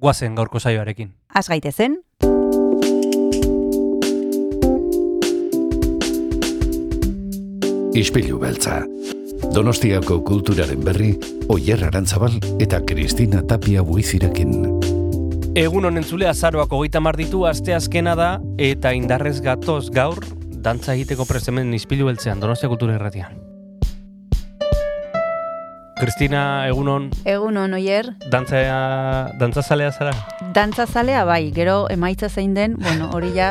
guazen gaurko saioarekin. Az gaitezen, Ispilu beltza. Donostiako kulturaren berri, Oyer Arantzabal eta Kristina Tapia buizirekin. Egun honen zule azaroak hogeita mar ditu asteazkena da eta indarrez gatoz gaur dantza egiteko prestemen izpilu beltzean Donostia Kultura Erratian. Kristina, egunon, egunon oier, dantza, dantza zalea zara? dantza zalea bai, gero emaitza zein den, bueno, hori ja,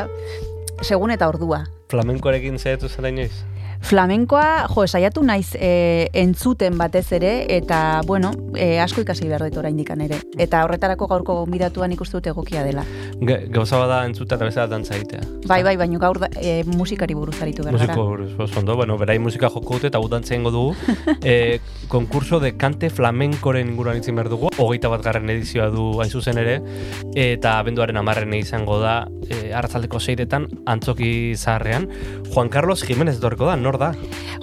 segun eta ordua. Flamenkoarekin zaitu zara inoiz? Flamenkoa, jo, saiatu naiz e, entzuten batez ere, eta, bueno, e, asko ikasi behar dut oraindik ere. Eta horretarako gaurko gonbidatuan ikuste dut egokia dela. Gauza bada entzuta eta bezala dantza egitea. Bai, bai, baino gaur da, e, musikari buruz aritu behar gara. Musiko buruz, ondo, bueno, berai musika joko dute eta gu dantza egingo dugu. e, konkurso de kante flamenkoren inguruan itzin behar dugu. Hogeita bat garren edizioa du hain zuzen ere. Eta abenduaren amarren izango da, e, arratzaldeko seiretan, antzoki zaharrean. Juan Carlos Jiménez dorko da, nor da?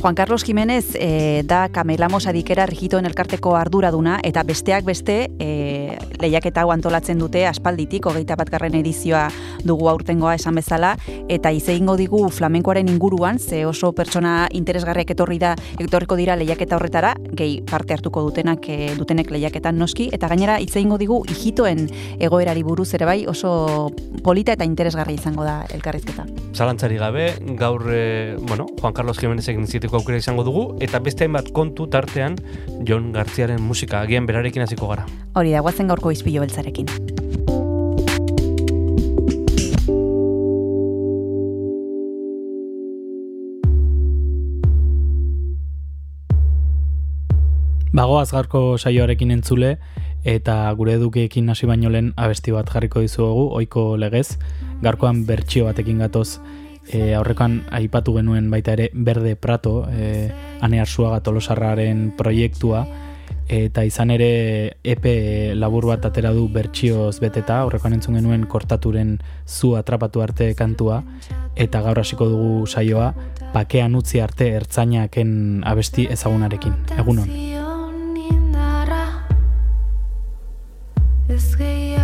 Juan Carlos Jiménez e, da Kamelamos adikera regitoen elkarteko arduraduna eta besteak beste e, lehiaketa hau antolatzen dute aspalditik, hogeita bat garren edizioa dugu aurtengoa esan bezala, eta ize egingo digu flamenkoaren inguruan, ze oso pertsona interesgarriak etorri da, etorriko dira lehiaketa horretara, gehi parte hartuko dutenak e, dutenek lehiaketan noski, eta gainera hitz egingo digu ijitoen egoerari buruz ere bai oso polita eta interesgarria izango da elkarrizketa. Zalantzari gabe, gaur, e, bueno, Juan Carlos Jiménezek niziteko aukera izango dugu, eta beste hainbat kontu tartean Jon Garziaren musika, agian berarekin hasiko gara. Hori da, guazen gaurko izpilo beltzarekin. Bagoaz gaurko saioarekin entzule eta gure edukeekin hasi baino lehen abesti bat jarriko dizuegu ohiko legez. Gaurkoan bertsio batekin gatoz e, aurrekoan aipatu genuen baita ere Berde Prato, e, Ane Arsuaga Tolosarraren proiektua eta izan ere epe labur bat atera du bertsioz beteta, aurrekoan entzun genuen kortaturen zu atrapatu arte kantua eta gaur hasiko dugu saioa pakean utzi arte ertzainaken abesti ezagunarekin. Egunon. Ez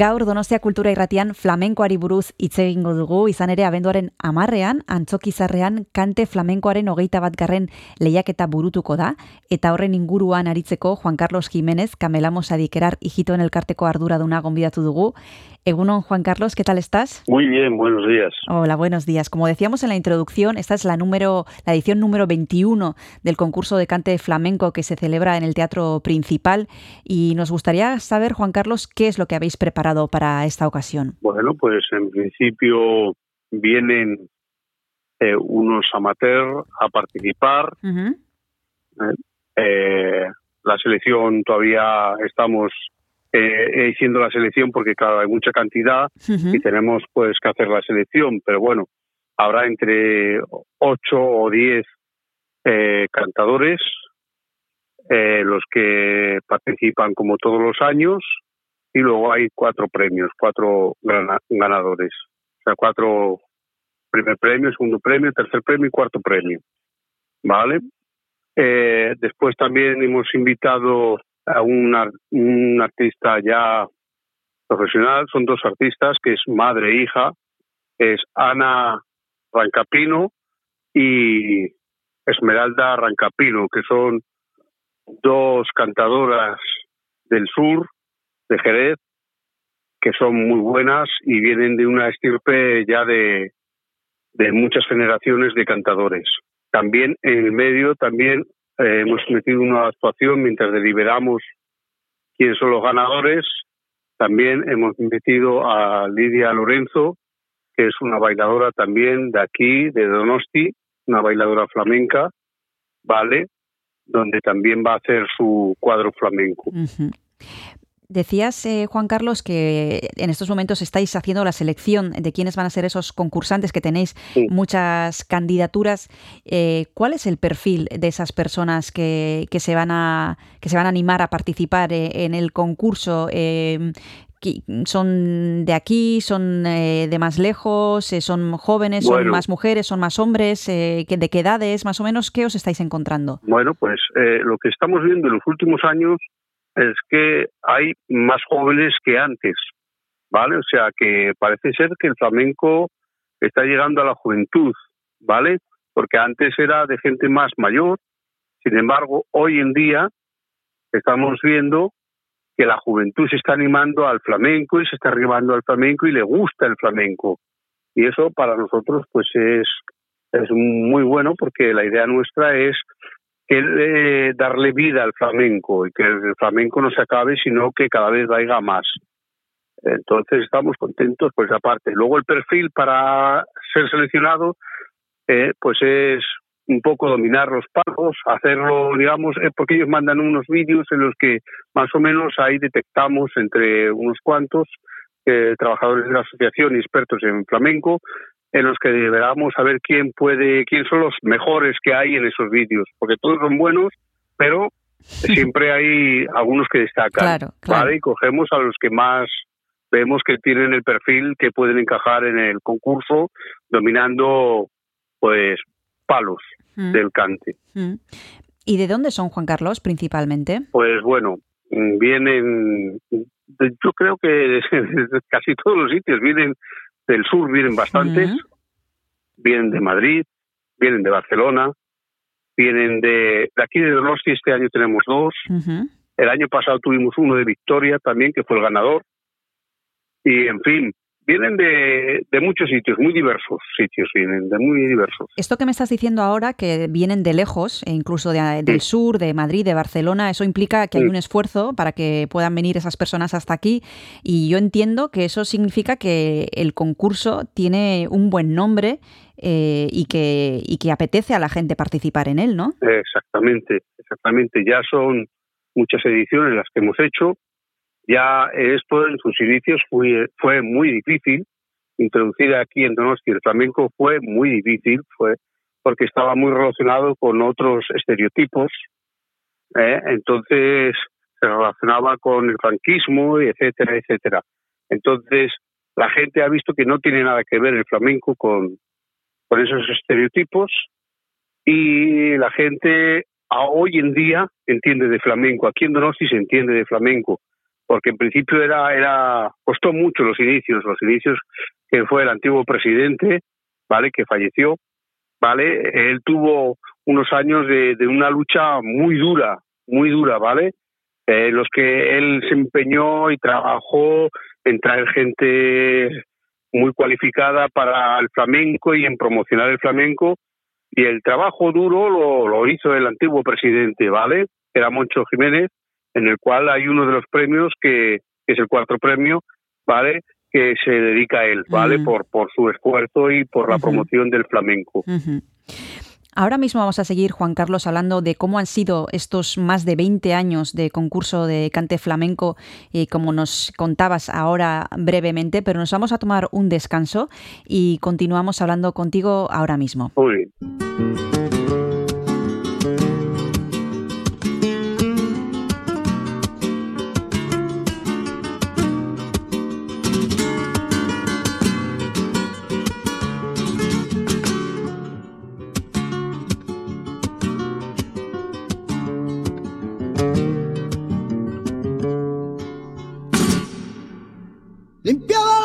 Gaur Donostia Kultura Irratian flamenkoari buruz hitz egingo dugu, izan ere abenduaren amarrean, antzokizarrean kante flamenkoaren hogeita bat garren lehiaketa burutuko da, eta horren inguruan aritzeko Juan Carlos Jiménez, Kamelamos Adikerar hijitoen elkarteko arduraduna gonbidatu dugu. Egunon, Juan Carlos, ¿qué tal estás? Muy bien, buenos días. Hola, buenos días. Como decíamos en la introducción, esta es la número, la edición número 21 del concurso de cante flamenco que se celebra en el Teatro Principal y nos gustaría saber, Juan Carlos, qué es lo que habéis preparado para esta ocasión. Bueno, pues en principio vienen eh, unos amateurs a participar. Ujú. Eh, la selección todavía estamos eh, haciendo la selección porque claro hay mucha cantidad y tenemos pues que hacer la selección, pero bueno, habrá entre 8 o 10 eh, cantadores, eh, los que participan como todos los años, y luego hay cuatro premios, cuatro gana- ganadores. Cuatro primer premio, segundo premio, tercer premio y cuarto premio. ¿Vale? Eh, después también hemos invitado a un, ar- un artista ya profesional, son dos artistas, que es madre e hija, es Ana Rancapino y Esmeralda Rancapino, que son dos cantadoras del sur, de Jerez, que son muy buenas y vienen de una estirpe ya de, de muchas generaciones de cantadores. También en el medio también eh, hemos metido una actuación mientras deliberamos quiénes son los ganadores. También hemos metido a Lidia Lorenzo, que es una bailadora también de aquí, de Donosti, una bailadora flamenca, ¿vale? Donde también va a hacer su cuadro flamenco. Ujú. Decías, eh, Juan Carlos, que en estos momentos estáis haciendo la selección de quiénes van a ser esos concursantes, que tenéis Sí. muchas candidaturas. Eh, ¿Cuál es el perfil de esas personas que, que se, van a, que se van a animar a participar eh, en el concurso? Qui- ¿Son de aquí? ¿Son eh, de más lejos? Eh, ¿Son jóvenes? ¿Son Bueno. más mujeres? ¿Son más hombres? Eh, ¿qué- ¿De qué edades? Más o menos, ¿qué os estáis encontrando? Bueno, pues eh, lo que estamos viendo en los últimos años es que hay más jóvenes que antes, ¿vale? O sea, que parece ser que el flamenco está llegando a la juventud, ¿vale? Porque antes era de gente más mayor, sin embargo, hoy en día estamos viendo que la juventud se está animando al flamenco y se está arribando al flamenco y le gusta el flamenco. Y eso para nosotros pues es, es muy bueno porque la idea nuestra es que eh, darle vida al flamenco y que el flamenco no se acabe, sino que cada vez vaya más. Entonces estamos contentos, pues aparte. Luego el perfil para ser seleccionado, eh, pues es un poco dominar los palos, hacerlo, digamos, eh, porque ellos mandan unos vídeos en los que más o menos ahí detectamos entre unos cuantos eh, trabajadores de la asociación y expertos en flamenco, en los que deberamos saber quién puede, quién son los mejores que hay en esos vídeos, porque todos son buenos, pero siempre hay algunos que destacan, Claro, claro. ¿vale? Y cogemos a los que más vemos que tienen el perfil que pueden encajar en el concurso, dominando, pues, palos Mm, del cante. mm. ¿Y de dónde son, Juan Carlos, principalmente? Pues bueno, vienen, yo creo que de casi todos los sitios vienen del sur, vienen bastantes, vienen de Madrid, vienen de Barcelona, vienen de, de aquí de Donosti, este año tenemos dos, el año pasado tuvimos uno de Victoria también, que fue el ganador, y en fin, vienen de, de muchos sitios, muy diversos sitios, vienen de muy diversos. Esto que me estás diciendo ahora, que vienen de lejos, e incluso de- del Sí. sur, de Madrid, de Barcelona, eso implica que hay un esfuerzo para que puedan venir esas personas hasta aquí. Y yo entiendo que eso significa que el concurso tiene un buen nombre eh, y, que, y que apetece a la gente participar en él, ¿no? Exactamente, exactamente. Ya son muchas ediciones las que hemos hecho. Ya esto en sus inicios fue, fue muy difícil. Introducir aquí en Donosti el flamenco fue muy difícil, fue porque estaba muy relacionado con otros estereotipos. ¿eh? Entonces se relacionaba con el franquismo, etcétera, etcétera. Entonces la gente ha visto que no tiene nada que ver el flamenco con, con esos estereotipos y la gente hoy en día entiende de flamenco. Aquí en Donosti se entiende de flamenco, porque en principio era, era, costó mucho los inicios, los inicios que fue el antiguo presidente, ¿vale? Que falleció, ¿vale? Él tuvo unos años de, una lucha muy dura, muy dura, ¿vale? Eh, los que él se empeñó y trabajó en traer gente muy cualificada para el flamenco y en promocionar el flamenco y el trabajo duro lo, lo hizo el antiguo presidente, ¿vale? Era Moncho Jiménez, en el cual hay uno de los premios que, que es el cuarto premio, ¿vale? Que se dedica a él, ¿vale? Por, por su esfuerzo y por la promoción del flamenco. Ahora mismo vamos a seguir, Juan Carlos, hablando de cómo han sido estos más de 20 años de concurso de cante flamenco, y como nos contabas ahora brevemente, pero nos vamos a tomar un descanso y continuamos hablando contigo ahora mismo. Muy bien. 你不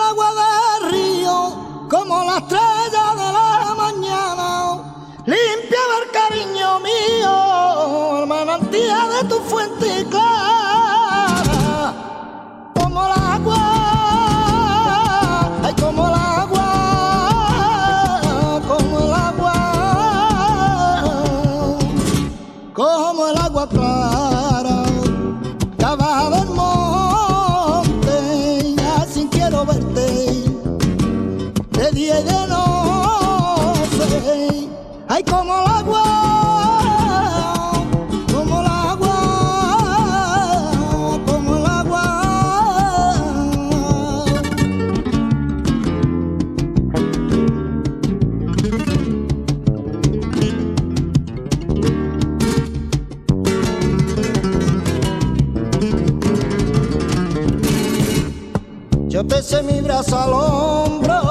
Sé mi brazo al hombro,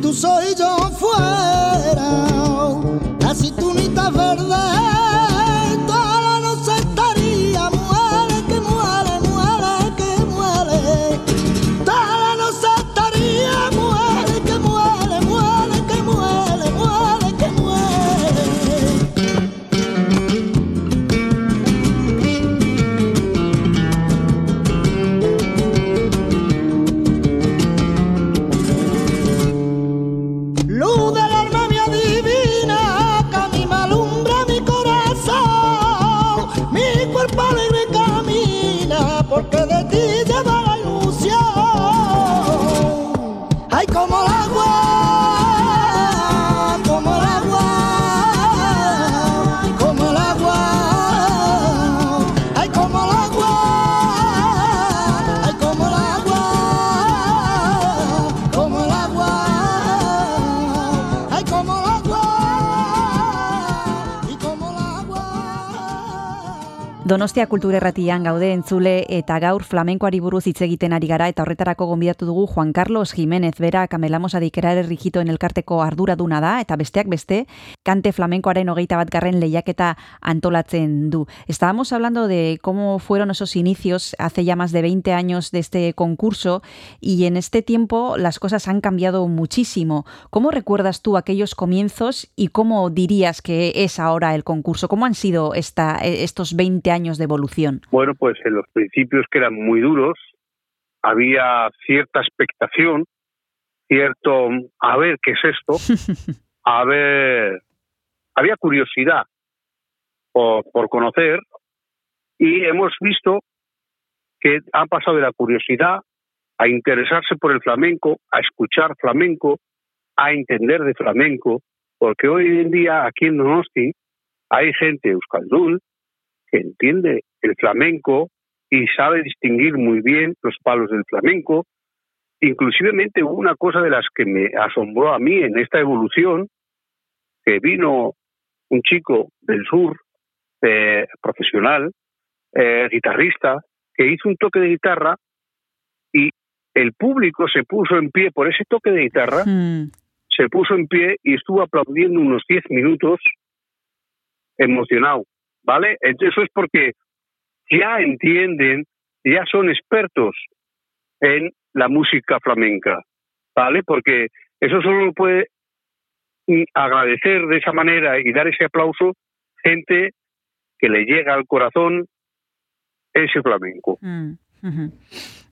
tú soy yo fuera, Donostia kultura erratian gaude entzule eta gaur flamenkoari buruz hitz egiten ari gara eta horretarako gonbidatu dugu Juan Carlos Jiménez bera Kamelamos adikerar errigitoen elkarteko arduraduna da eta besteak beste kante flamenkoaren hogeita bat garren lehiaketa antolatzen du. Estábamos hablando de cómo fueron esos inicios hace ya más de 20 años de este concurso y en este tiempo las cosas han cambiado muchísimo. ¿Cómo recuerdas tú aquellos comienzos y cómo dirías que es ahora el concurso? ¿Cómo han sido esta, estos 20 años años de evolución. Bueno, pues en los principios que eran muy duros, había cierta expectación, cierto, a ver, ¿qué es esto? A ver, había curiosidad por, por conocer y hemos visto que han pasado de la curiosidad a interesarse por el flamenco, a escuchar flamenco, a entender de flamenco, porque hoy en día aquí en Donosti hay gente euskaldun que entiende el flamenco y sabe distinguir muy bien los palos del flamenco. Inclusivemente una cosa de las que me asombró a mí en esta evolución, que vino un chico del sur, eh, profesional, eh, guitarrista, que hizo un toque de guitarra y el público se puso en pie por ese toque de guitarra, Mm, se puso en pie y estuvo aplaudiendo unos 10 minutos emocionado, ¿vale? Eso es porque ya entienden, ya son expertos en la música flamenca, ¿vale? Porque eso solo lo puede mm, agradecer de esa manera y dar ese aplauso gente que le llega al corazón ese flamenco. mm.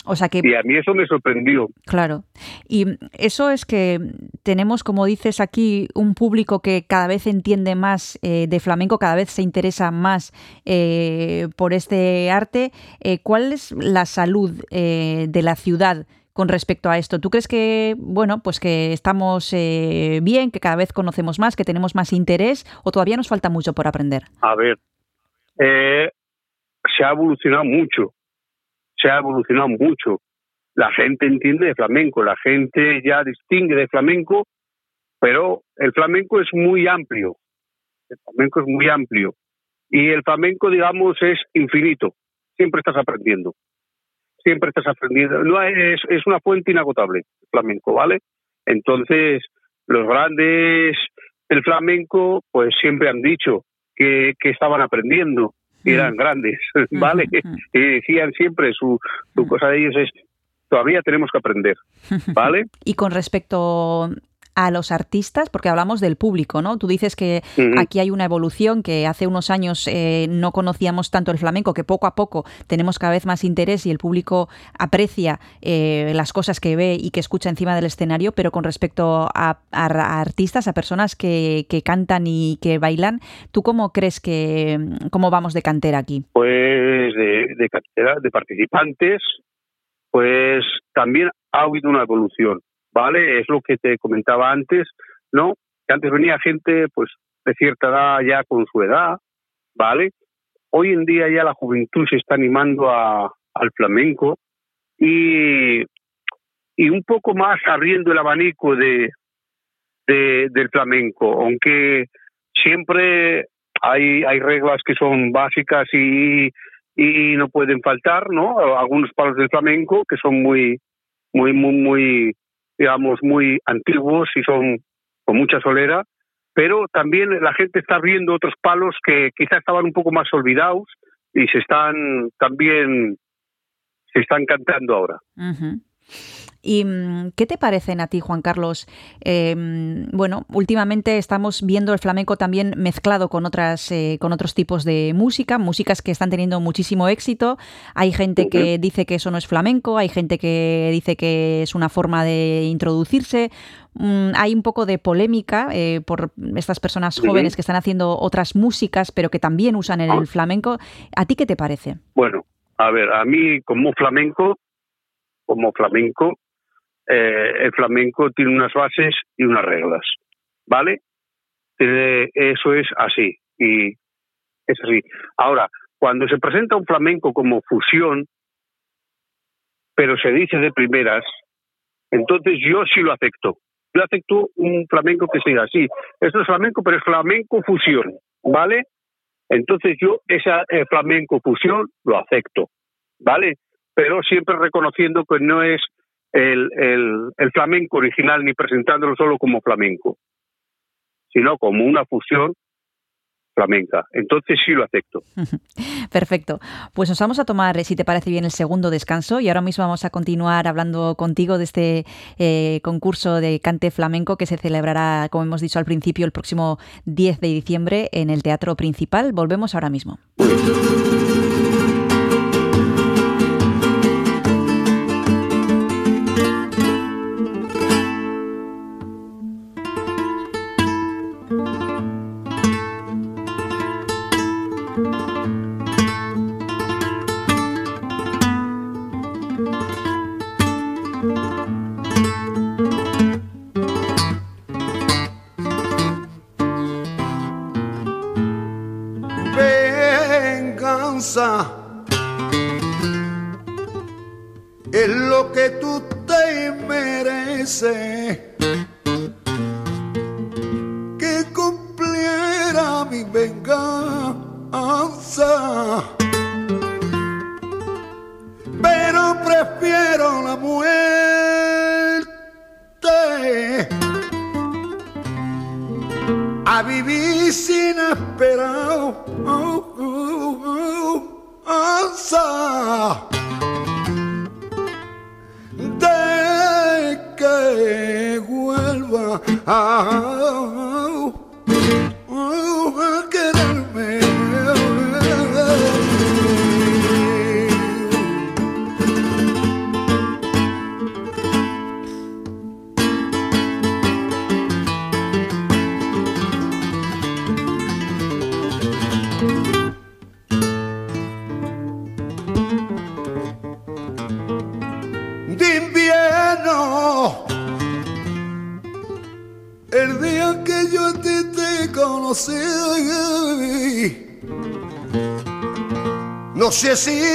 O sea que Y a mí eso me sorprendió. Claro. Y eso es que tenemos, como dices aquí, un público que cada vez entiende más eh, de flamenco, cada vez se interesa más eh, por este arte. Eh, ¿Cuál es la salud de la ciudad con respecto a esto? ¿Tú crees que, bueno, pues que estamos eh, bien, que cada vez conocemos más, que tenemos más interés o todavía nos falta mucho por aprender? A ver, eh, se ha evolucionado mucho, se ha evolucionado mucho. La gente entiende de flamenco, la gente ya distingue de flamenco, pero el flamenco es muy amplio. El flamenco es muy amplio. Y el flamenco, digamos, es infinito. Siempre estás aprendiendo. Siempre estás aprendiendo. No es, es una fuente inagotable, el flamenco, ¿vale? Entonces, los grandes del flamenco, pues siempre han dicho que, que estaban aprendiendo, eran grandes, ¿vale? Y decían siempre, su, su cosa de ellos es, todavía tenemos que aprender, ¿vale? Y con respecto a los artistas, porque hablamos del público, ¿no? Tú dices que aquí hay una evolución, que hace unos años eh, no conocíamos tanto el flamenco, que poco a poco tenemos cada vez más interés y el público aprecia eh, las cosas que ve y que escucha encima del escenario, pero con respecto a, a- a artistas, a personas que, que cantan y que bailan, ¿tú cómo crees que, cómo vamos de cantera aquí? pues de, de cantidad de participantes, pues también ha habido una evolución, ¿vale? Es lo que te comentaba antes, ¿no? Que antes venía gente, pues, de cierta edad ya con su edad, ¿vale? Hoy en día ya la juventud se está animando a, al flamenco y, y un poco más abriendo el abanico de, de- del flamenco, aunque siempre hay, hay reglas que son básicas y, y no pueden faltar, ¿no? Algunos palos del flamenco que son muy, muy, muy, muy, digamos, muy antiguos y son con mucha solera, pero también la gente está viendo otros palos que quizás estaban un poco más olvidados y se están también se están cantando ahora. Ujú. ¿Y mm, qué te parecen a ti, Juan Carlos? Eh, mm, bueno, últimamente estamos viendo el flamenco también mezclado con otras, eh, con otros tipos de música, músicas que están teniendo muchísimo éxito. Hay gente que dice que eso no es flamenco, hay gente que dice que es una forma de introducirse. Mm, hay un poco de polémica eh, por estas personas jóvenes que están haciendo otras músicas, pero que también usan el Ah. flamenco. ¿A ti qué te parece? Bueno, a ver, a mí como flamenco, como flamenco, eh, el flamenco tiene unas bases y unas reglas, ¿vale? Eso es así y es así. Ahora, cuando se presenta un flamenco como fusión, pero se dice de primeras, entonces yo sí lo acepto. Yo acepto un flamenco que sea así. Esto es flamenco, pero es flamenco fusión, ¿vale? Entonces yo esa eh, flamenco fusión lo acepto, ¿vale? Pero siempre reconociendo que no es el, el, flamenco original ni presentándolo solo como flamenco, sino como una fusión flamenca. Entonces sí lo acepto. Perfecto. Pues nos vamos a tomar, si te parece bien, el segundo descanso y ahora mismo vamos a continuar hablando contigo de este eh, concurso de cante flamenco que se celebrará, como hemos dicho al principio, el próximo 10 de diciembre en el Teatro Principal. Volvemos ahora mismo. No sé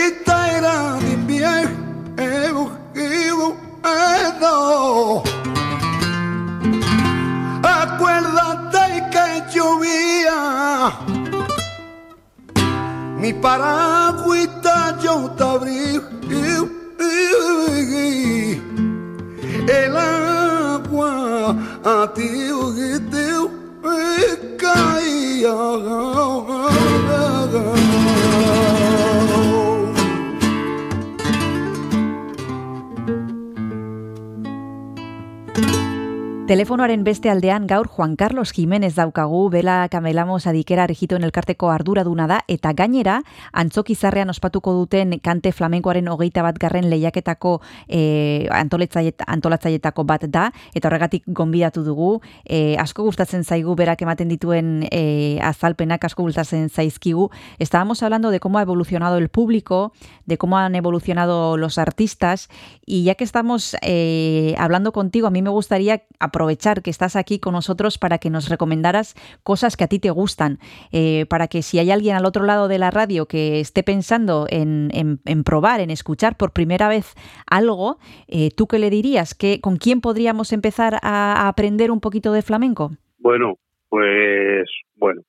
Telefonoaren beste aldean gaur Juan Carlos Jiménez daukagu, bela kamelamos adikera regitoen elkarteko arduraduna da, eta gainera, antzokizarrean ospatuko duten kante flamenkoaren hogeita bat garren lehiaketako e, antolatzaietako bat da, eta horregatik gonbidatu dugu, e, asko gustatzen zaigu berak ematen dituen e, azalpenak asko gustatzen zaizkigu. Estábamos hablando de cómo ha evolucionado el público, de cómo han evolucionado los artistas, y ya que estamos eh, hablando contigo, a mí me gustaría aprovechar que estás aquí con nosotros para que nos recomendaras cosas que a ti te gustan, eh, para que si hay alguien al otro lado de la radio que esté pensando en, en- probar, en escuchar por primera vez algo, eh, ¿tú qué le dirías? ¿Qué, ¿Con quién podríamos empezar a, a aprender un poquito de flamenco? Bueno, pues bueno,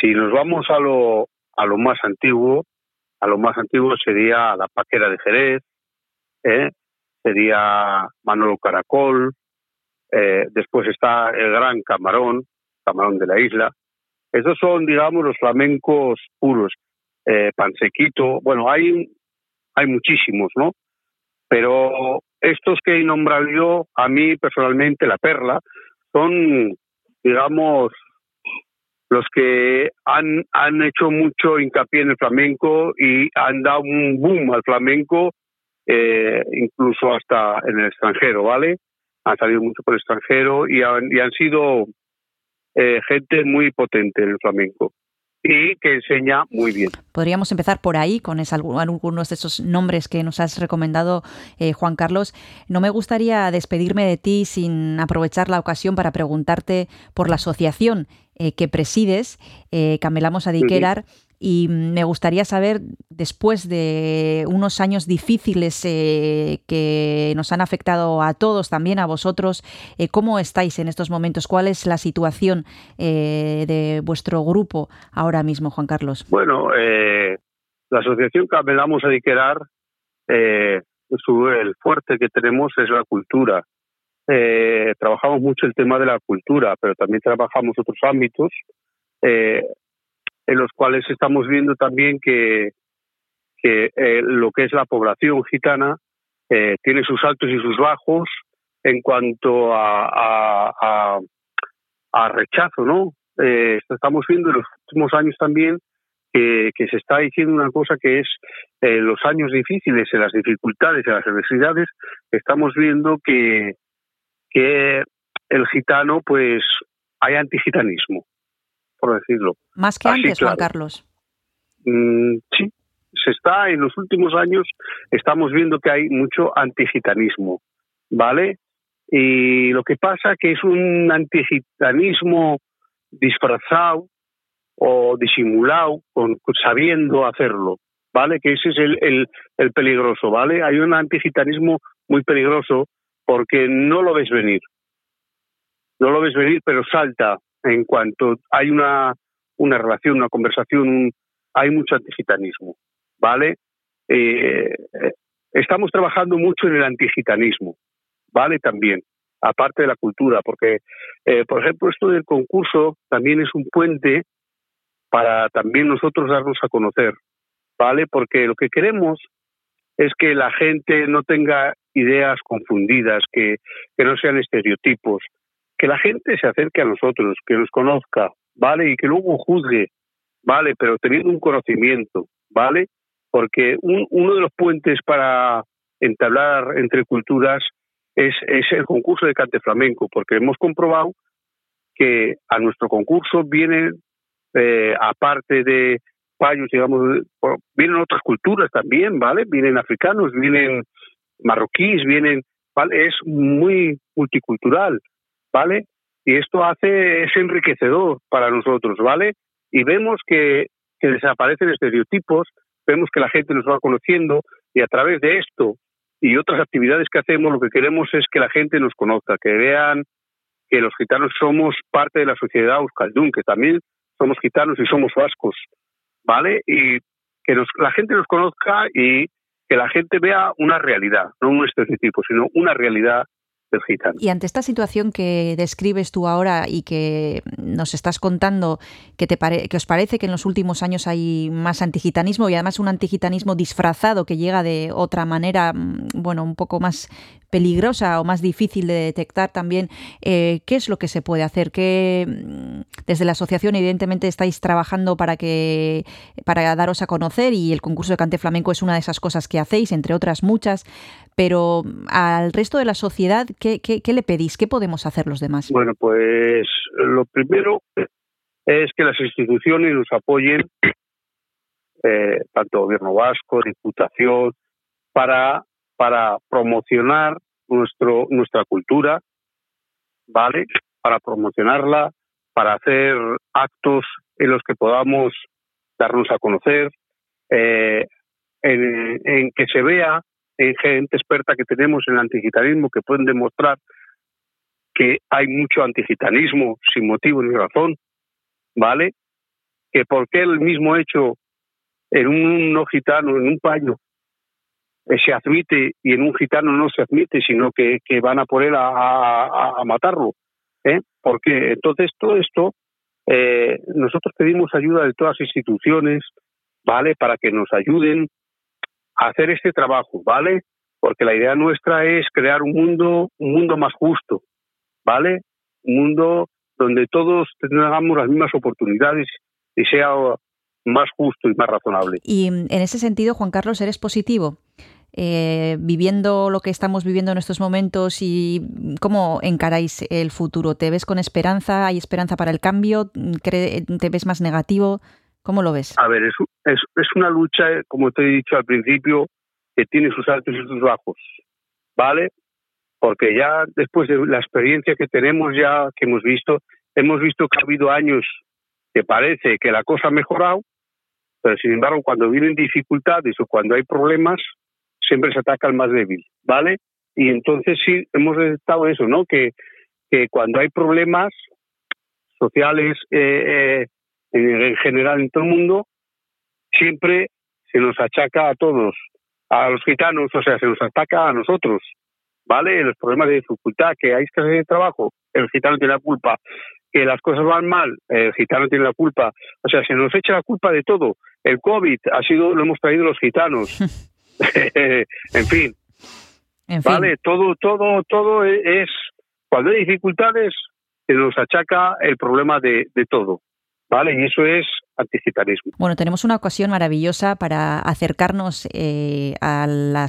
si nos vamos a lo, a lo más antiguo, a lo más antiguo sería la Paquera de Jerez, ¿eh? sería Manolo Caracol, eh, después está el Gran Camarón, Camarón de la Isla. Esos son, digamos, los flamencos puros. Eh, Pansequito, bueno, hay, hay muchísimos, ¿no? Pero estos que he nombrado yo, a mí personalmente, la perla, son, digamos, los que han, han hecho mucho hincapié en el flamenco y han dado un boom al flamenco, eh, incluso hasta en el extranjero, ¿vale? Han salido mucho por el extranjero y han, y han sido eh, gente muy potente en el flamenco y que enseña muy bien. Podríamos empezar por ahí, con es- algu- algunos de esos nombres que nos has recomendado, eh, Juan Carlos. No me gustaría despedirme de ti sin aprovechar la ocasión para preguntarte por la asociación eh, que presides, eh, Camelamos a Diquerar, y me gustaría saber, después de unos años difíciles eh, que nos han afectado a todos, también a vosotros, eh, ¿cómo estáis en estos momentos? ¿Cuál es la situación eh, de vuestro grupo ahora mismo, Juan Carlos? Bueno, la asociación Camelamos a Diquerar, su- el fuerte que tenemos es la cultura. Trabajamos mucho el tema de la cultura, pero también trabajamos otros ámbitos en los cuales estamos viendo también que, que eh, lo que es la población gitana eh, tiene sus altos y sus bajos en cuanto a, a, rechazo, ¿no? Eh, estamos viendo en los últimos años también que, que se está diciendo una cosa que es eh, los años difíciles, en las dificultades, en las adversidades, estamos viendo que, que el gitano, pues, hay antigitanismo, por decirlo. Más que Así, antes, Juan. Carlos. Mm, sí, se está en los últimos años estamos viendo que hay mucho antigitanismo, ¿vale? Y lo que pasa que es un antigitanismo disfrazado o disimulado, con, sabiendo hacerlo, ¿vale? Que ese es el, el, el peligroso, ¿vale? Hay un antigitanismo muy peligroso porque no lo ves venir. No lo ves venir, pero salta en cuanto hay una, una relación, una conversación, un- hay mucho antigitanismo, ¿vale? Eh, eh, estamos trabajando mucho en el antigitanismo, ¿vale? También, aparte de la cultura, porque, eh, por ejemplo, esto del concurso también es un puente para también nosotros darnos a conocer, ¿vale? Porque lo que queremos es que la gente no tenga ideas confundidas, que, que no sean estereotipos, que la gente se acerque a nosotros, que nos conozca, ¿vale? Y que luego juzgue, ¿vale? Pero teniendo un conocimiento, ¿vale? Porque un- uno de los puentes para entablar entre culturas es, es el concurso de cante flamenco, porque hemos comprobado que a nuestro concurso vienen, eh, aparte de payos, digamos, vienen otras culturas también, ¿vale? Vienen africanos, vienen marroquíes, vienen, ¿vale? Es muy multicultural, ¿vale? Y esto hace, es enriquecedor para nosotros, ¿vale? Y vemos que, que desaparecen estereotipos, vemos que la gente nos va conociendo y a través de esto y otras actividades que hacemos, lo que queremos es que la gente nos conozca, que vean que los gitanos somos parte de la sociedad euskaldun, que también somos gitanos y somos vascos, ¿vale? Y que la gente nos conozca y que la gente vea una realidad, no un estereotipo, sino una realidad Y ante esta situación que describes tú ahora y que nos estás contando, que, te pare- que os parece que en los últimos años hay más antigitanismo y además un antigitanismo disfrazado que llega de otra manera, mm, bueno, un poco más peligrosa o más difícil de detectar también, eh, ¿qué es lo que se puede hacer? ¿Qué, mm, desde la asociación, evidentemente, estáis trabajando para que para daros a conocer y el concurso de cante flamenco es una de esas cosas que hacéis, entre otras muchas, pero al resto de la sociedad, ¿qué, qué, le pedís? ¿Qué podemos hacer los demás? Bueno, pues lo primero es que las instituciones nos apoyen, eh, tanto gobierno vasco, diputación, para, para promocionar nuestro, nuestra cultura, ¿vale? Para promocionarla, para hacer actos en los que podamos darnos a conocer, eh, en que se vea en gente experta que tenemos en el antigitanismo que pueden demostrar que hay mucho antigitanismo sin motivo ni razón, ¿vale? Que por qué el mismo hecho en un no gitano, en un payo, eh, se admite y en un gitano no se admite, sino que, que van a por él a, a- a matarlo. ¿eh? Porque entonces todo esto, eh, nosotros pedimos ayuda de todas las instituciones, ¿vale? Para que nos ayuden hacer este trabajo, ¿vale? Porque la idea nuestra es crear un mundo, un mundo más justo, ¿vale? Un mundo donde todos tengamos las mismas oportunidades y sea más justo y más razonable. Y mm, en ese sentido, Juan Carlos, ¿eres positivo? Eh, viviendo lo que estamos viviendo en estos momentos y mm, cómo encaráis el futuro. ¿Te ves con esperanza? ¿Hay esperanza para el cambio? ¿Cree- ¿Te ves más negativo? ¿Cómo lo ves? A ver, es, es, es una lucha, eh, como te he dicho al principio, que tiene sus altos y sus bajos, ¿vale? Porque ya después de la experiencia que tenemos, ya que hemos visto, hemos visto que ha habido años que parece que la cosa ha mejorado, pero sin embargo, cuando vienen dificultades o cuando hay problemas, siempre se ataca al más débil, ¿vale? Y entonces sí, hemos detectado eso, ¿no? Que, que cuando hay problemas sociales eh, eh, en, en general en todo el mundo, siempre se nos achaca a todos, a los gitanos, o sea, se nos ataca a nosotros, ¿vale? Los problemas de dificultad, que hay que hacer el trabajo, el gitano tiene la culpa, que las cosas van mal, el gitano tiene la culpa, o sea, se nos echa la culpa de todo. El COVID ha sido, lo hemos traído los gitanos, en fin, En fin, ¿vale? Todo, todo, todo es, cuando hay dificultades, se nos achaca el problema de, de todo, ¿vale? Y eso es Bueno, tenemos una ocasión maravillosa para acercarnos eh, a, la,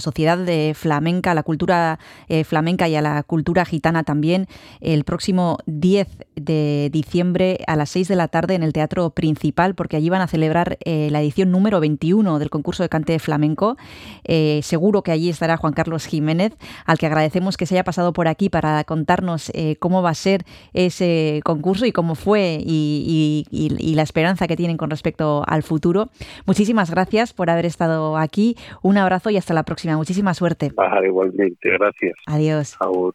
sociedad de flamenca, a la cultura eh, flamenca y a la cultura gitana también, el próximo 10 de diciembre a las 6 de la tarde en el Teatro Principal, porque allí van a celebrar eh, la edición número 21 del concurso de cante flamenco. Eh, seguro que allí estará Juan Carlos Jiménez, al que agradecemos que se haya pasado por aquí para contarnos cómo va a ser ese concurso y cómo fue y, y- y- la esperanza que tienen con respecto al futuro. Muchísimas gracias por haber estado aquí. Un abrazo y hasta la próxima. Muchísima suerte. Igualmente, gracias. Adiós. Agur.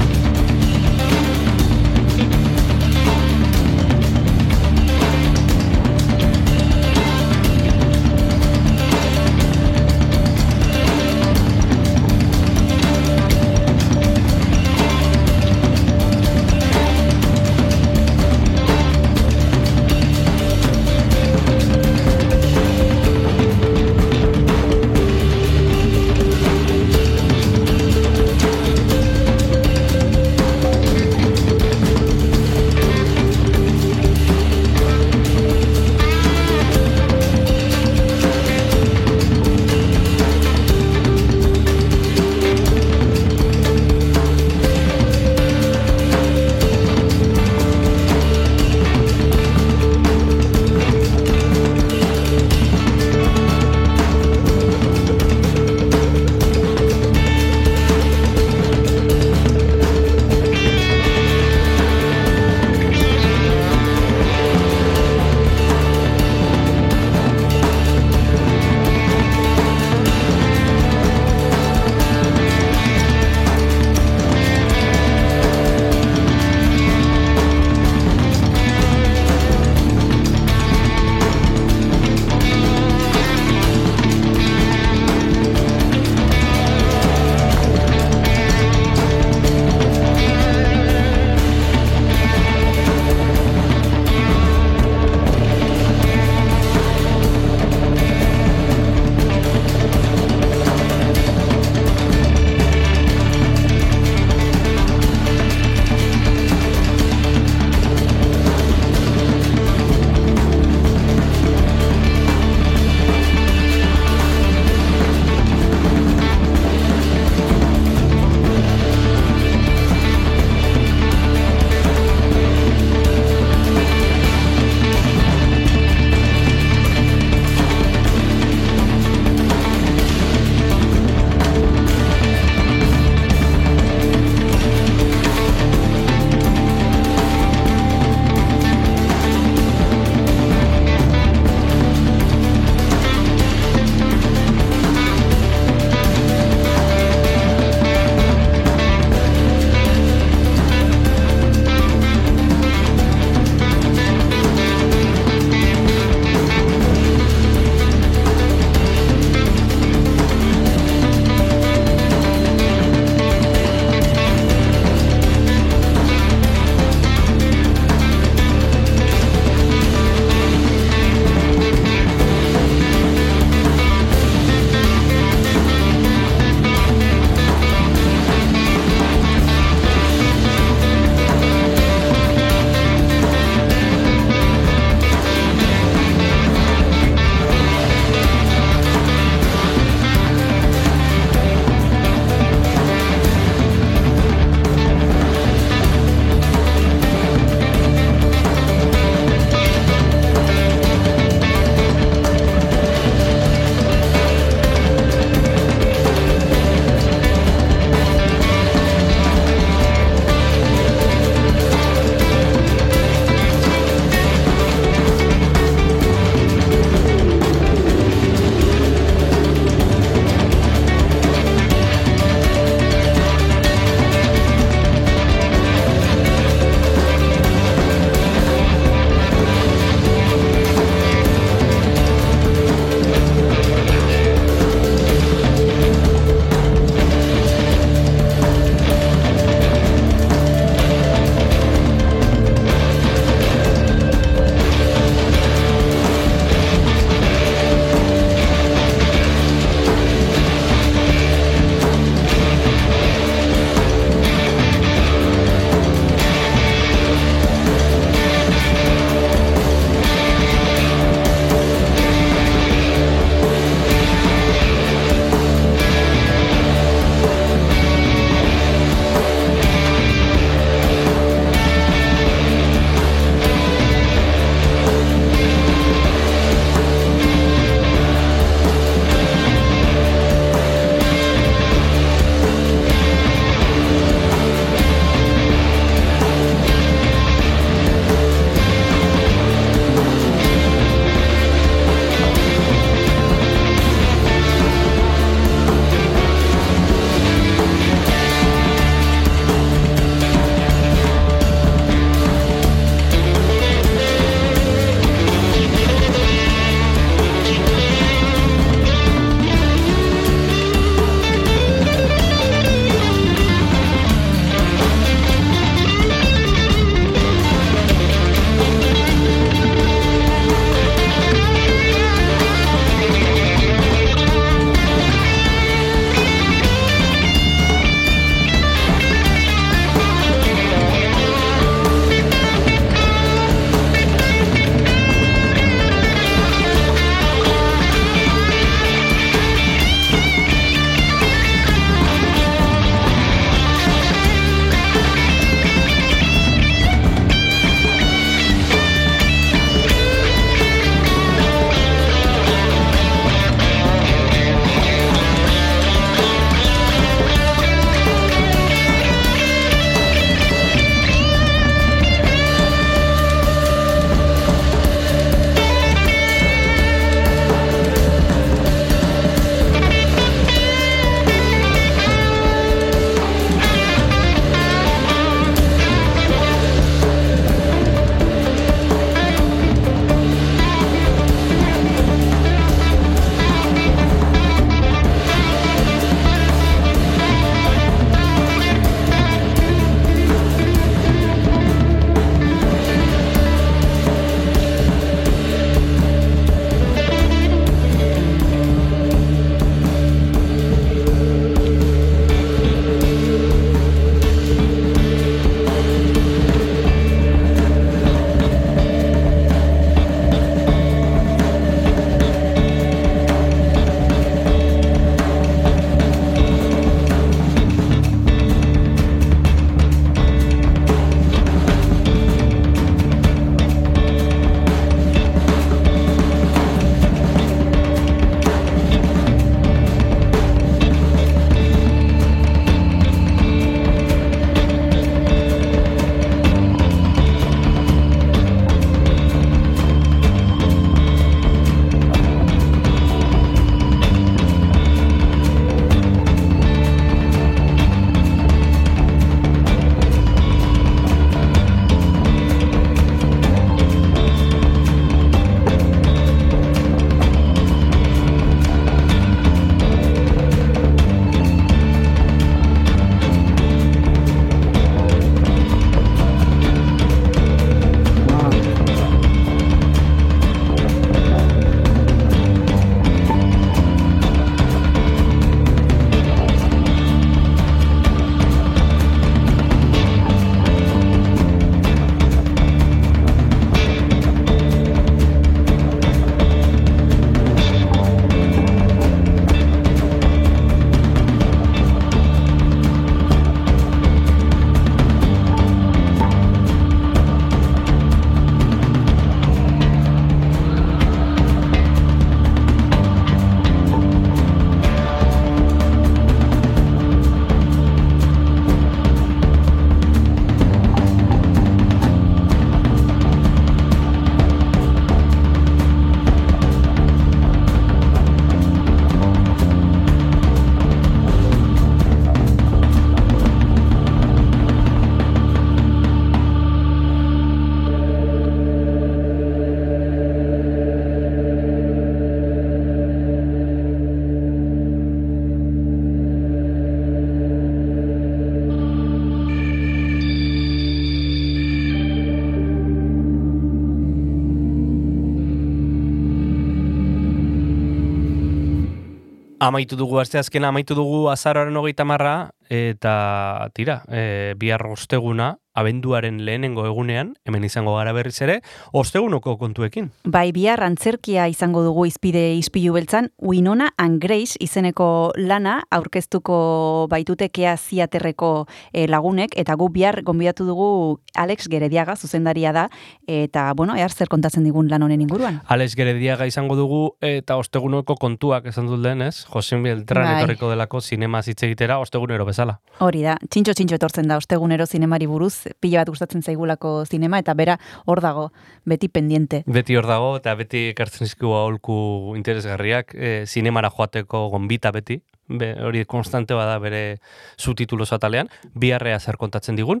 Amaitu dugu aste azkena, amaitu dugu azaroaren hogeita marra, eta tira, e, bihar osteguna, abenduaren lehenengo egunean, hemen izango gara berriz ere, ostegunoko kontuekin. Bai, bihar antzerkia izango dugu izpide izpilu beltzan, Winona and Grace izeneko lana aurkeztuko baitutekea ziaterreko eh, lagunek, eta gu bihar gonbidatu dugu Alex Gerediaga, zuzendaria da, eta, bueno, ehar zer kontatzen digun lan honen inguruan. Alex Gerediaga izango dugu, eta ostegunoko kontuak esan dut lehen, ez? Jose Beltran Bai. etorriko delako zinema hitz egitera ostegunero bezala. Hori da, txintxo-txintxo etortzen da ostegunero zinemari buruz, pila bat gustatzen zaigulako zinema, eta bera hor dago, beti pendiente. Beti hor dago, eta beti ekartzen izkigu aholku interesgarriak, e, zinemara joateko gonbita beti, Be, hori konstante bada bere subtitulo atalean, biharrea zer kontatzen digun,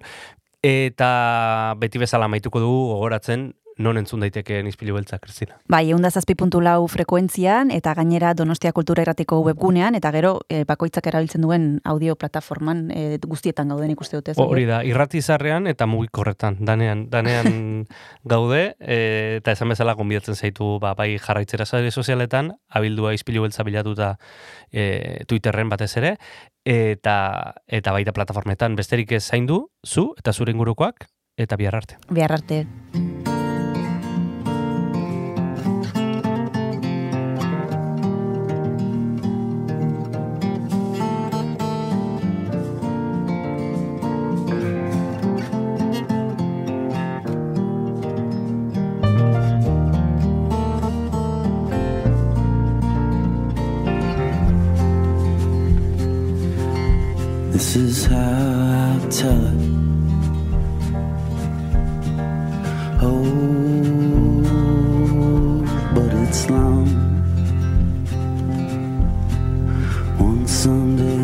eta beti bezala maituko dugu gogoratzen non entzun daitekeen izpilu beltza, Kristina. Bai, eunda zazpi puntu lau frekuentzian, eta gainera Donostia Kultura Erratiko webgunean, eta gero e, bakoitzak erabiltzen duen audio plataforman e, guztietan gauden ikuste dute. Hori da, irrati zarrean eta mugikorretan, danean, danean gaude, e, eta esan bezala gonbidatzen zaitu, ba, bai jarraitzera sare sozialetan, abildua izpilu beltza bilatuta e, Twitterren batez ere, eta eta baita plataformetan besterik ez zaindu, zu eta zure ingurukoak, eta bihar arte. Behar arte. This is how I tell it. Oh, but it's long. One Sunday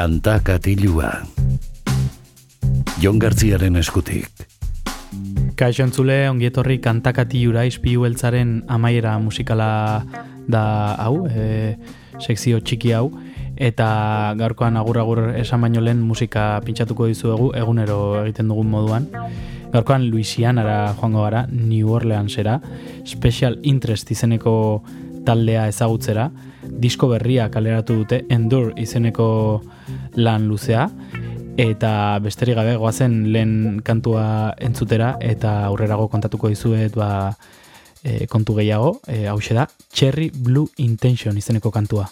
Kanta katilua. Jon Gartziaren eskutik. Kaixo entzule, ongietorri kantakati jura izpiu beltzaren amaiera musikala da hau, e, sekzio txiki hau, eta gaurkoan agur-agur esan baino lehen musika pintxatuko dizuegu egunero egiten dugun moduan. Gaurkoan Louisianara joango gara, New Orleansera, Special Interest izeneko taldea ezagutzera, disko berria kaleratu dute, Endure izeneko lan luzea, eta besterik gabe goazen lehen kantua entzutera eta aurrerago kontatuko dizuet ba, e, kontu gehiago, e, hau da, Cherry Blue Intention izeneko kantua.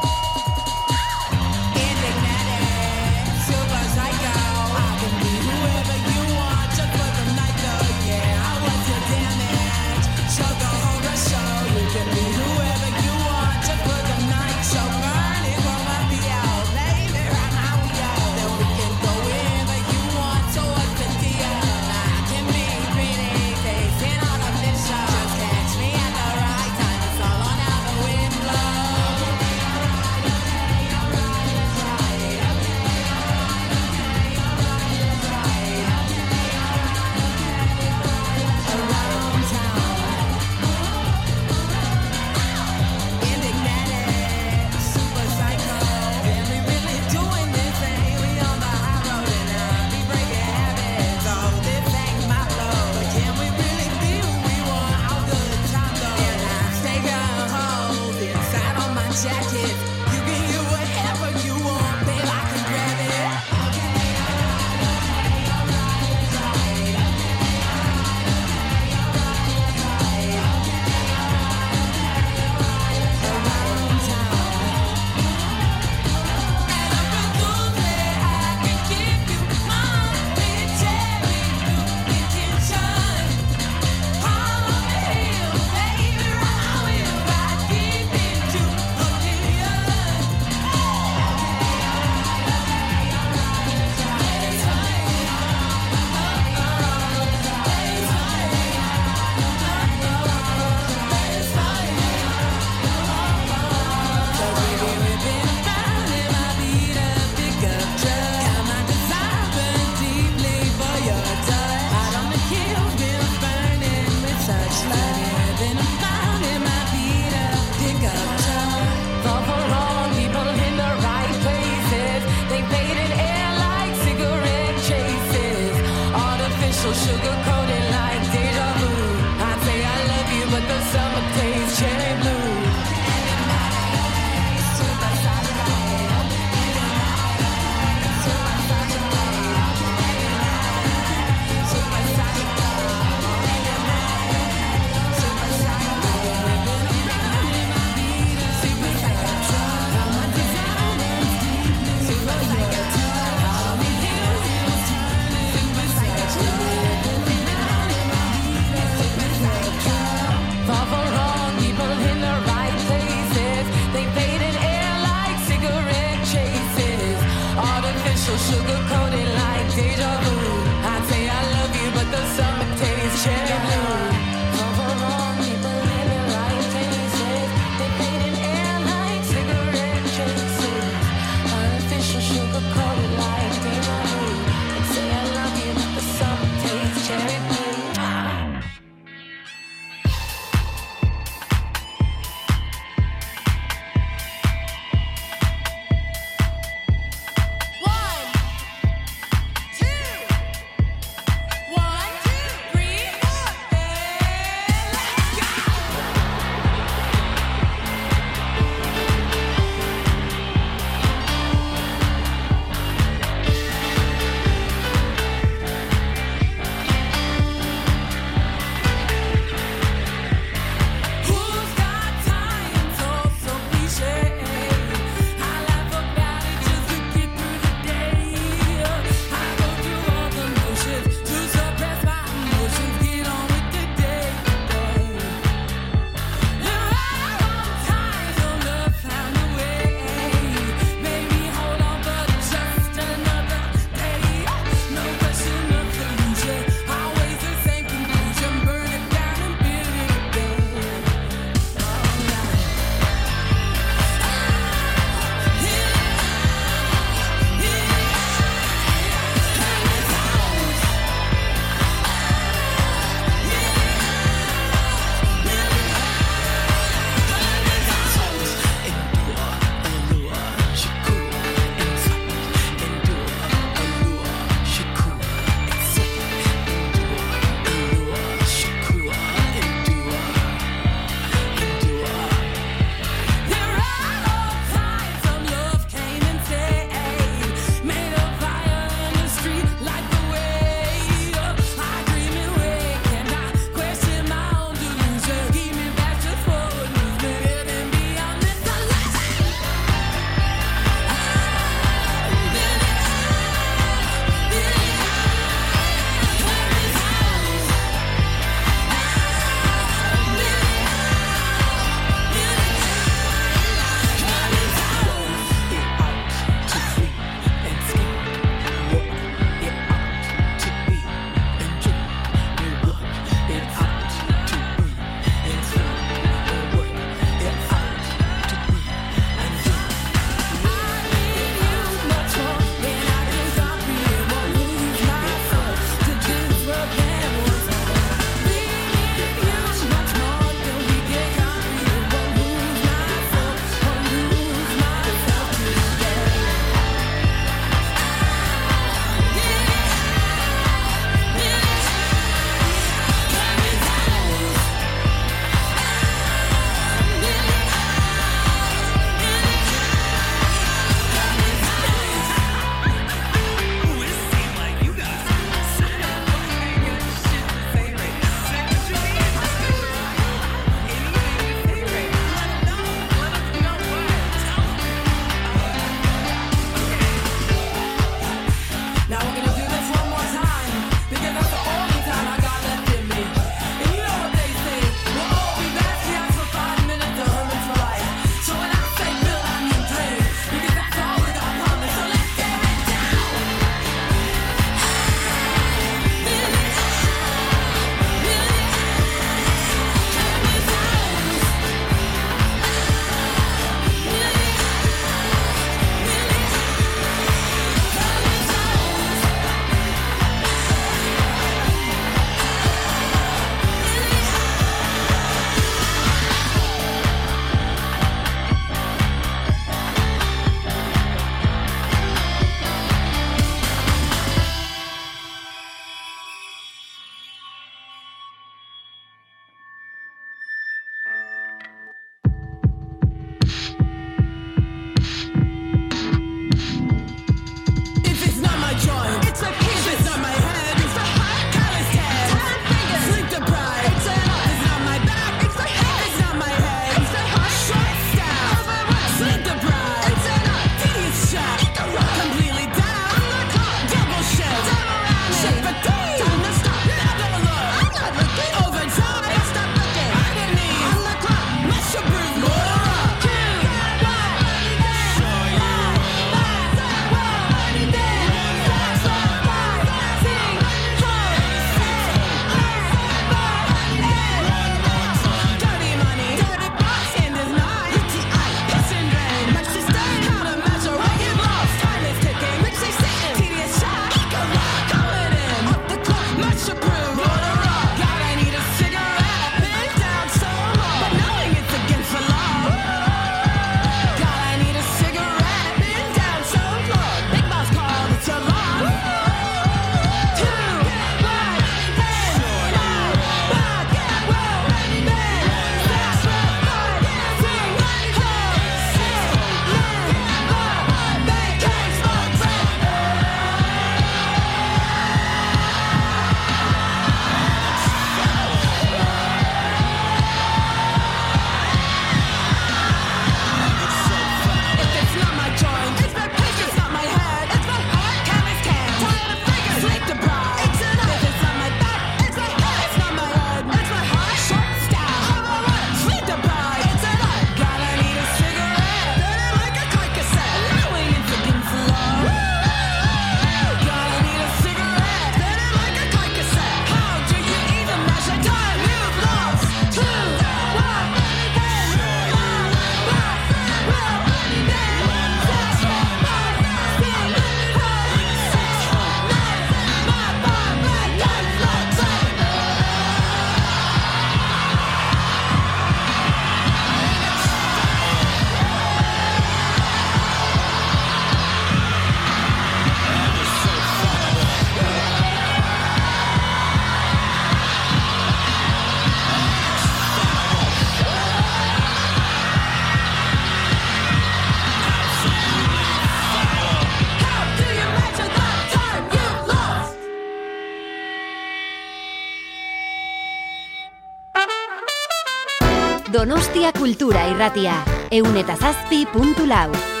Irratia. Eun eta zazpi puntu lau.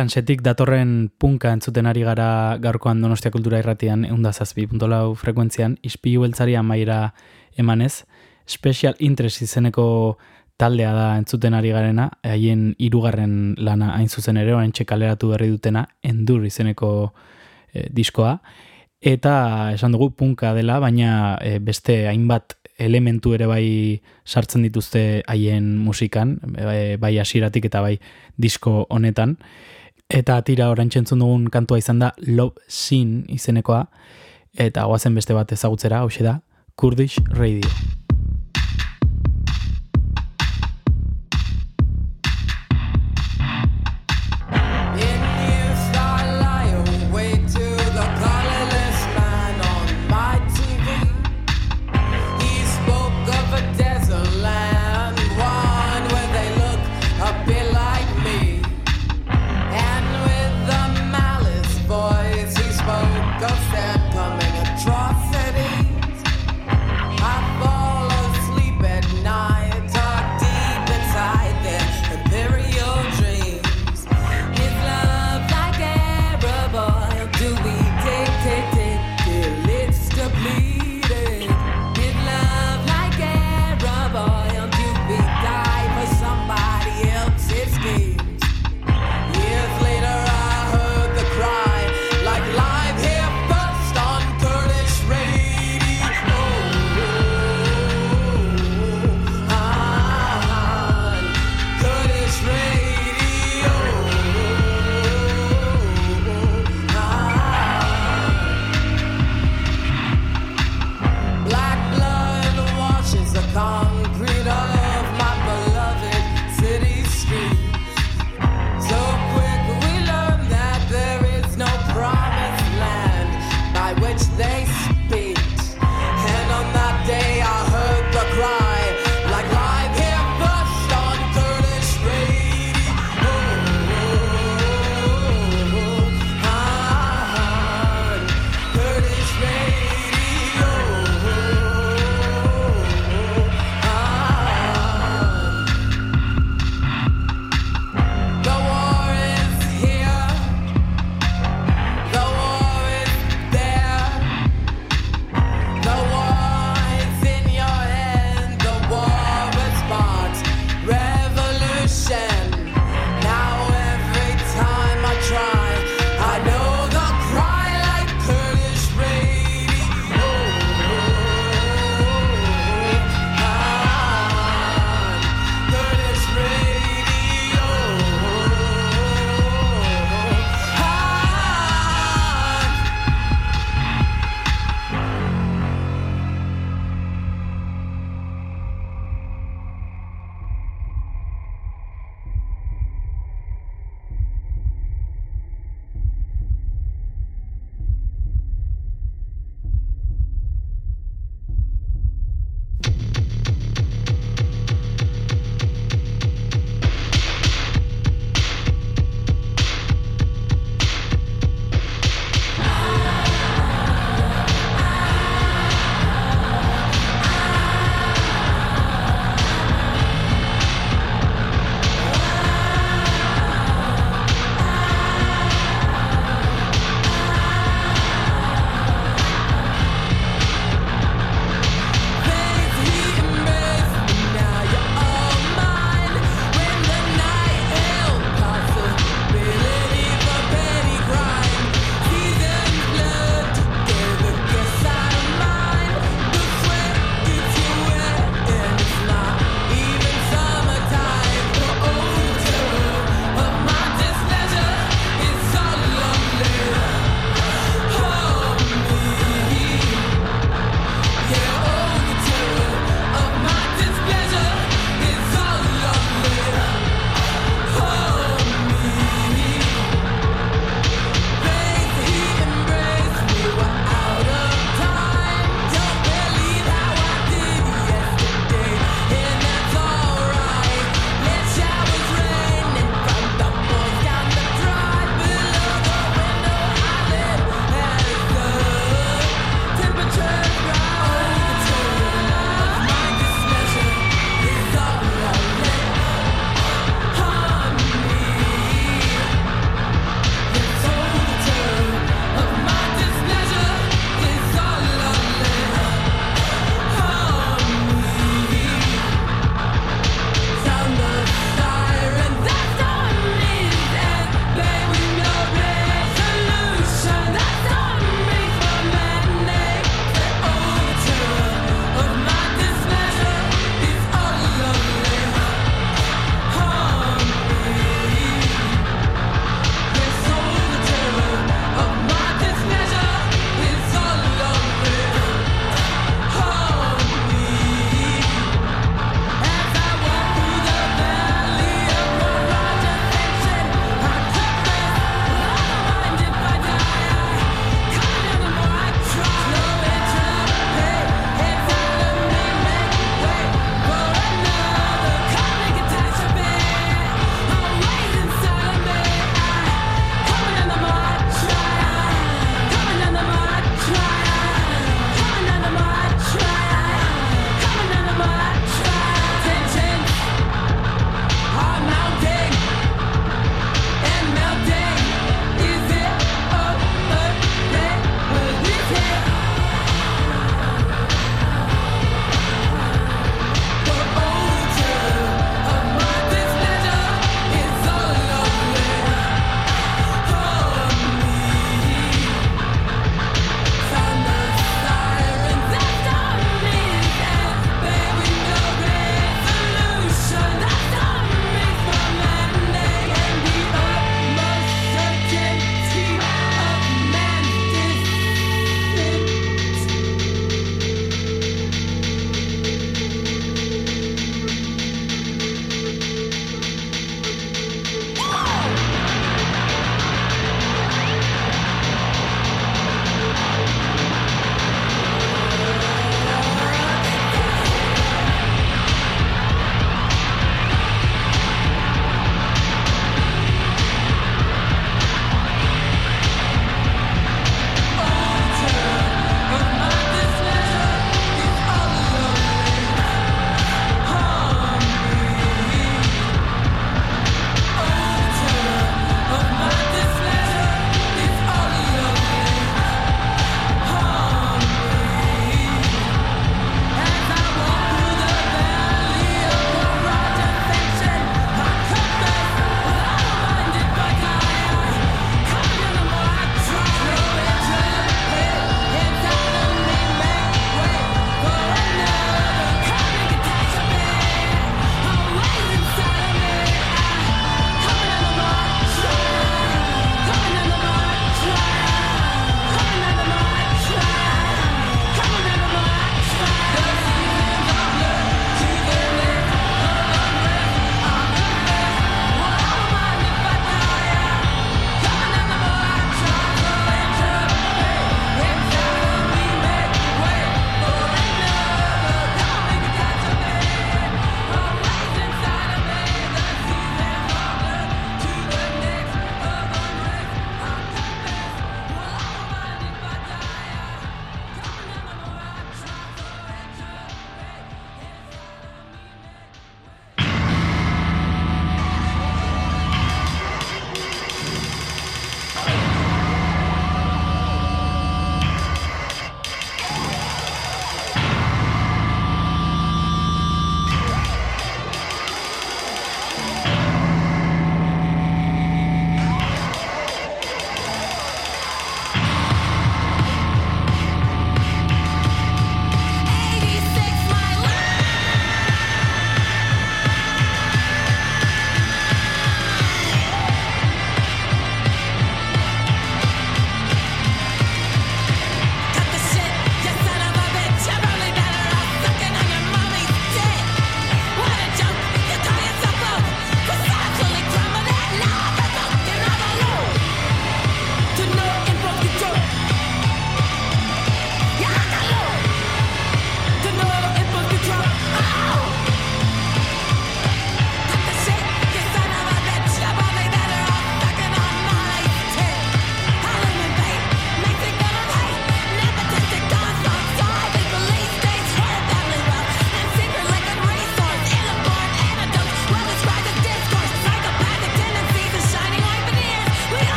New Orleansetik datorren punka entzuten ari gara gaurkoan Donostia Kultura Irratian eunda zazpi puntolau frekuentzian, ispilu beltzari amaira emanez, Special Interest izeneko taldea da entzuten ari garena, haien hirugarren lana hain zuzen ere, orain kaleratu berri dutena, endur izeneko eh, diskoa, eta esan dugu punka dela, baina eh, beste hainbat elementu ere bai sartzen dituzte haien musikan, eh, bai hasieratik eta bai disko honetan. Eta tira orain txentzun dugun kantua izan da Love Scene izenekoa, eta goazen beste bat ezagutzera, hau da, Kurdish Radio.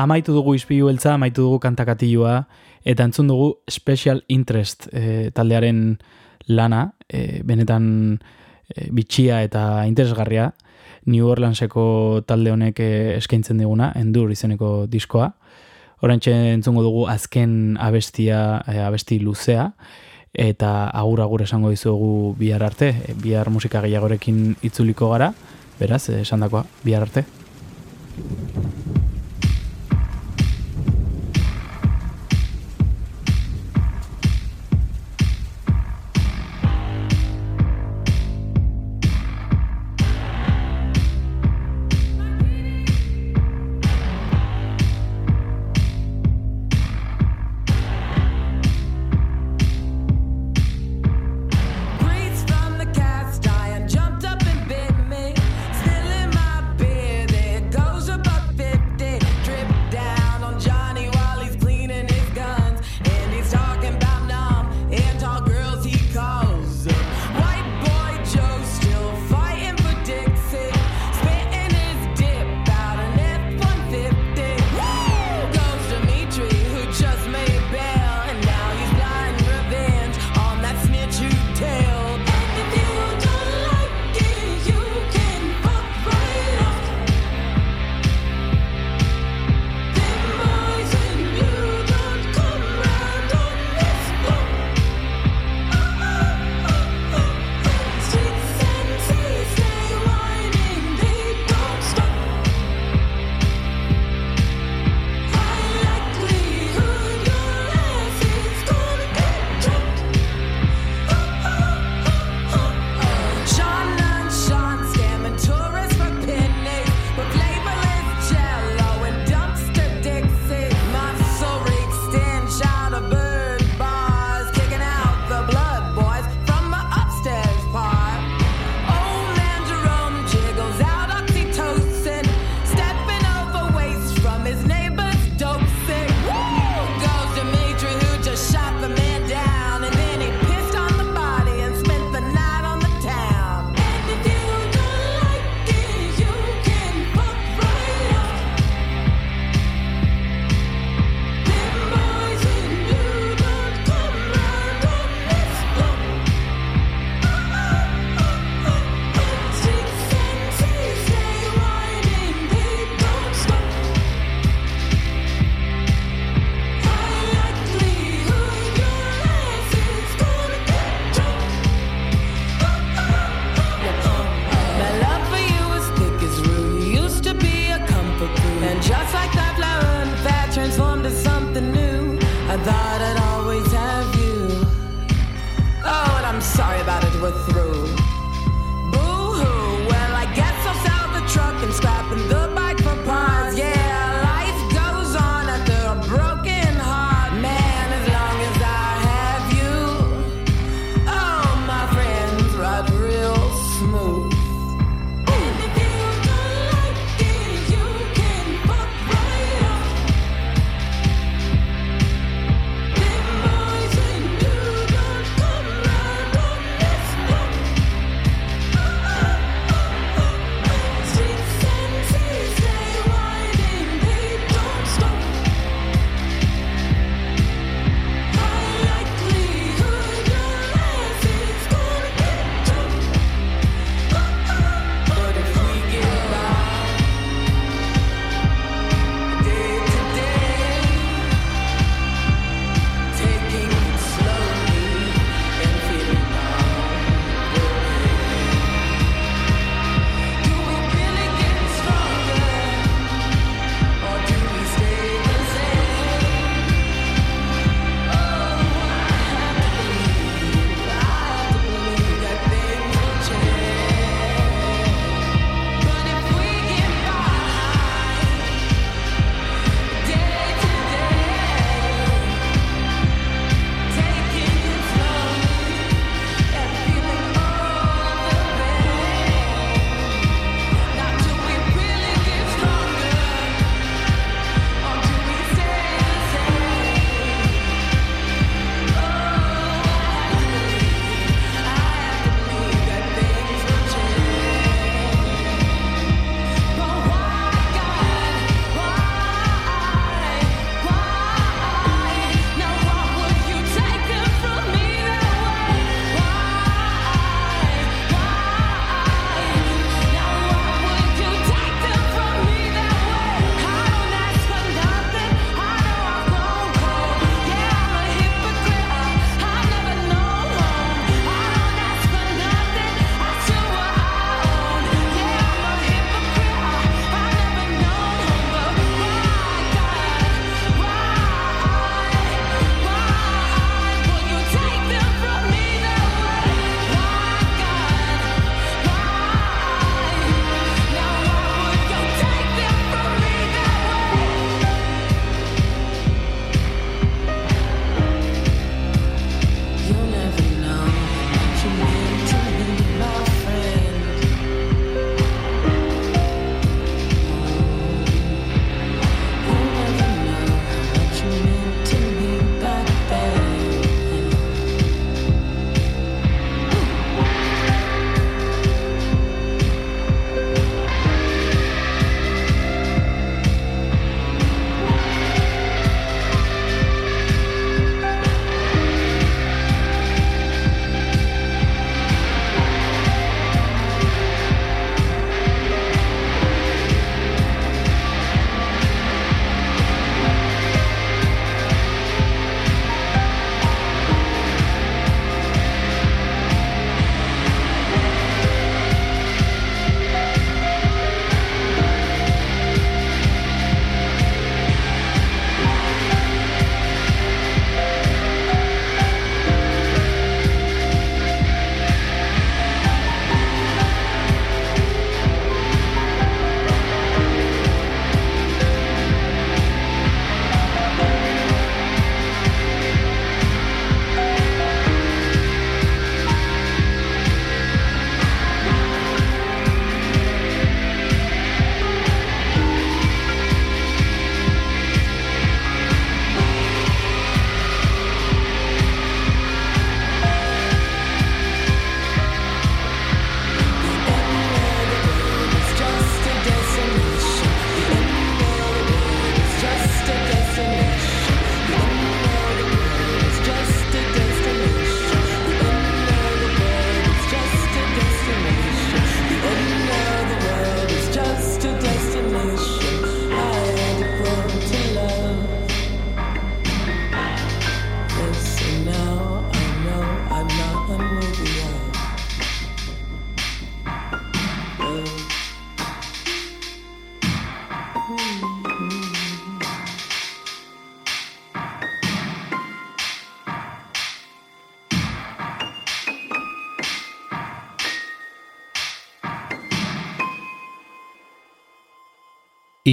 Amaitu dugu izpilu beltza, amaitu dugu kantakatilua, eta entzun dugu Special Interest e, taldearen lana, e, benetan e, bitxia eta interesgarria, New Orleanseko talde honek eskaintzen diguna, endur izeneko diskoa. Horentxe entzungo dugu azken abestia, abesti luzea, eta agur agur esango dizugu bihar arte, bihar musika gehiagorekin itzuliko gara, beraz, e, esan dakoa, bihar arte.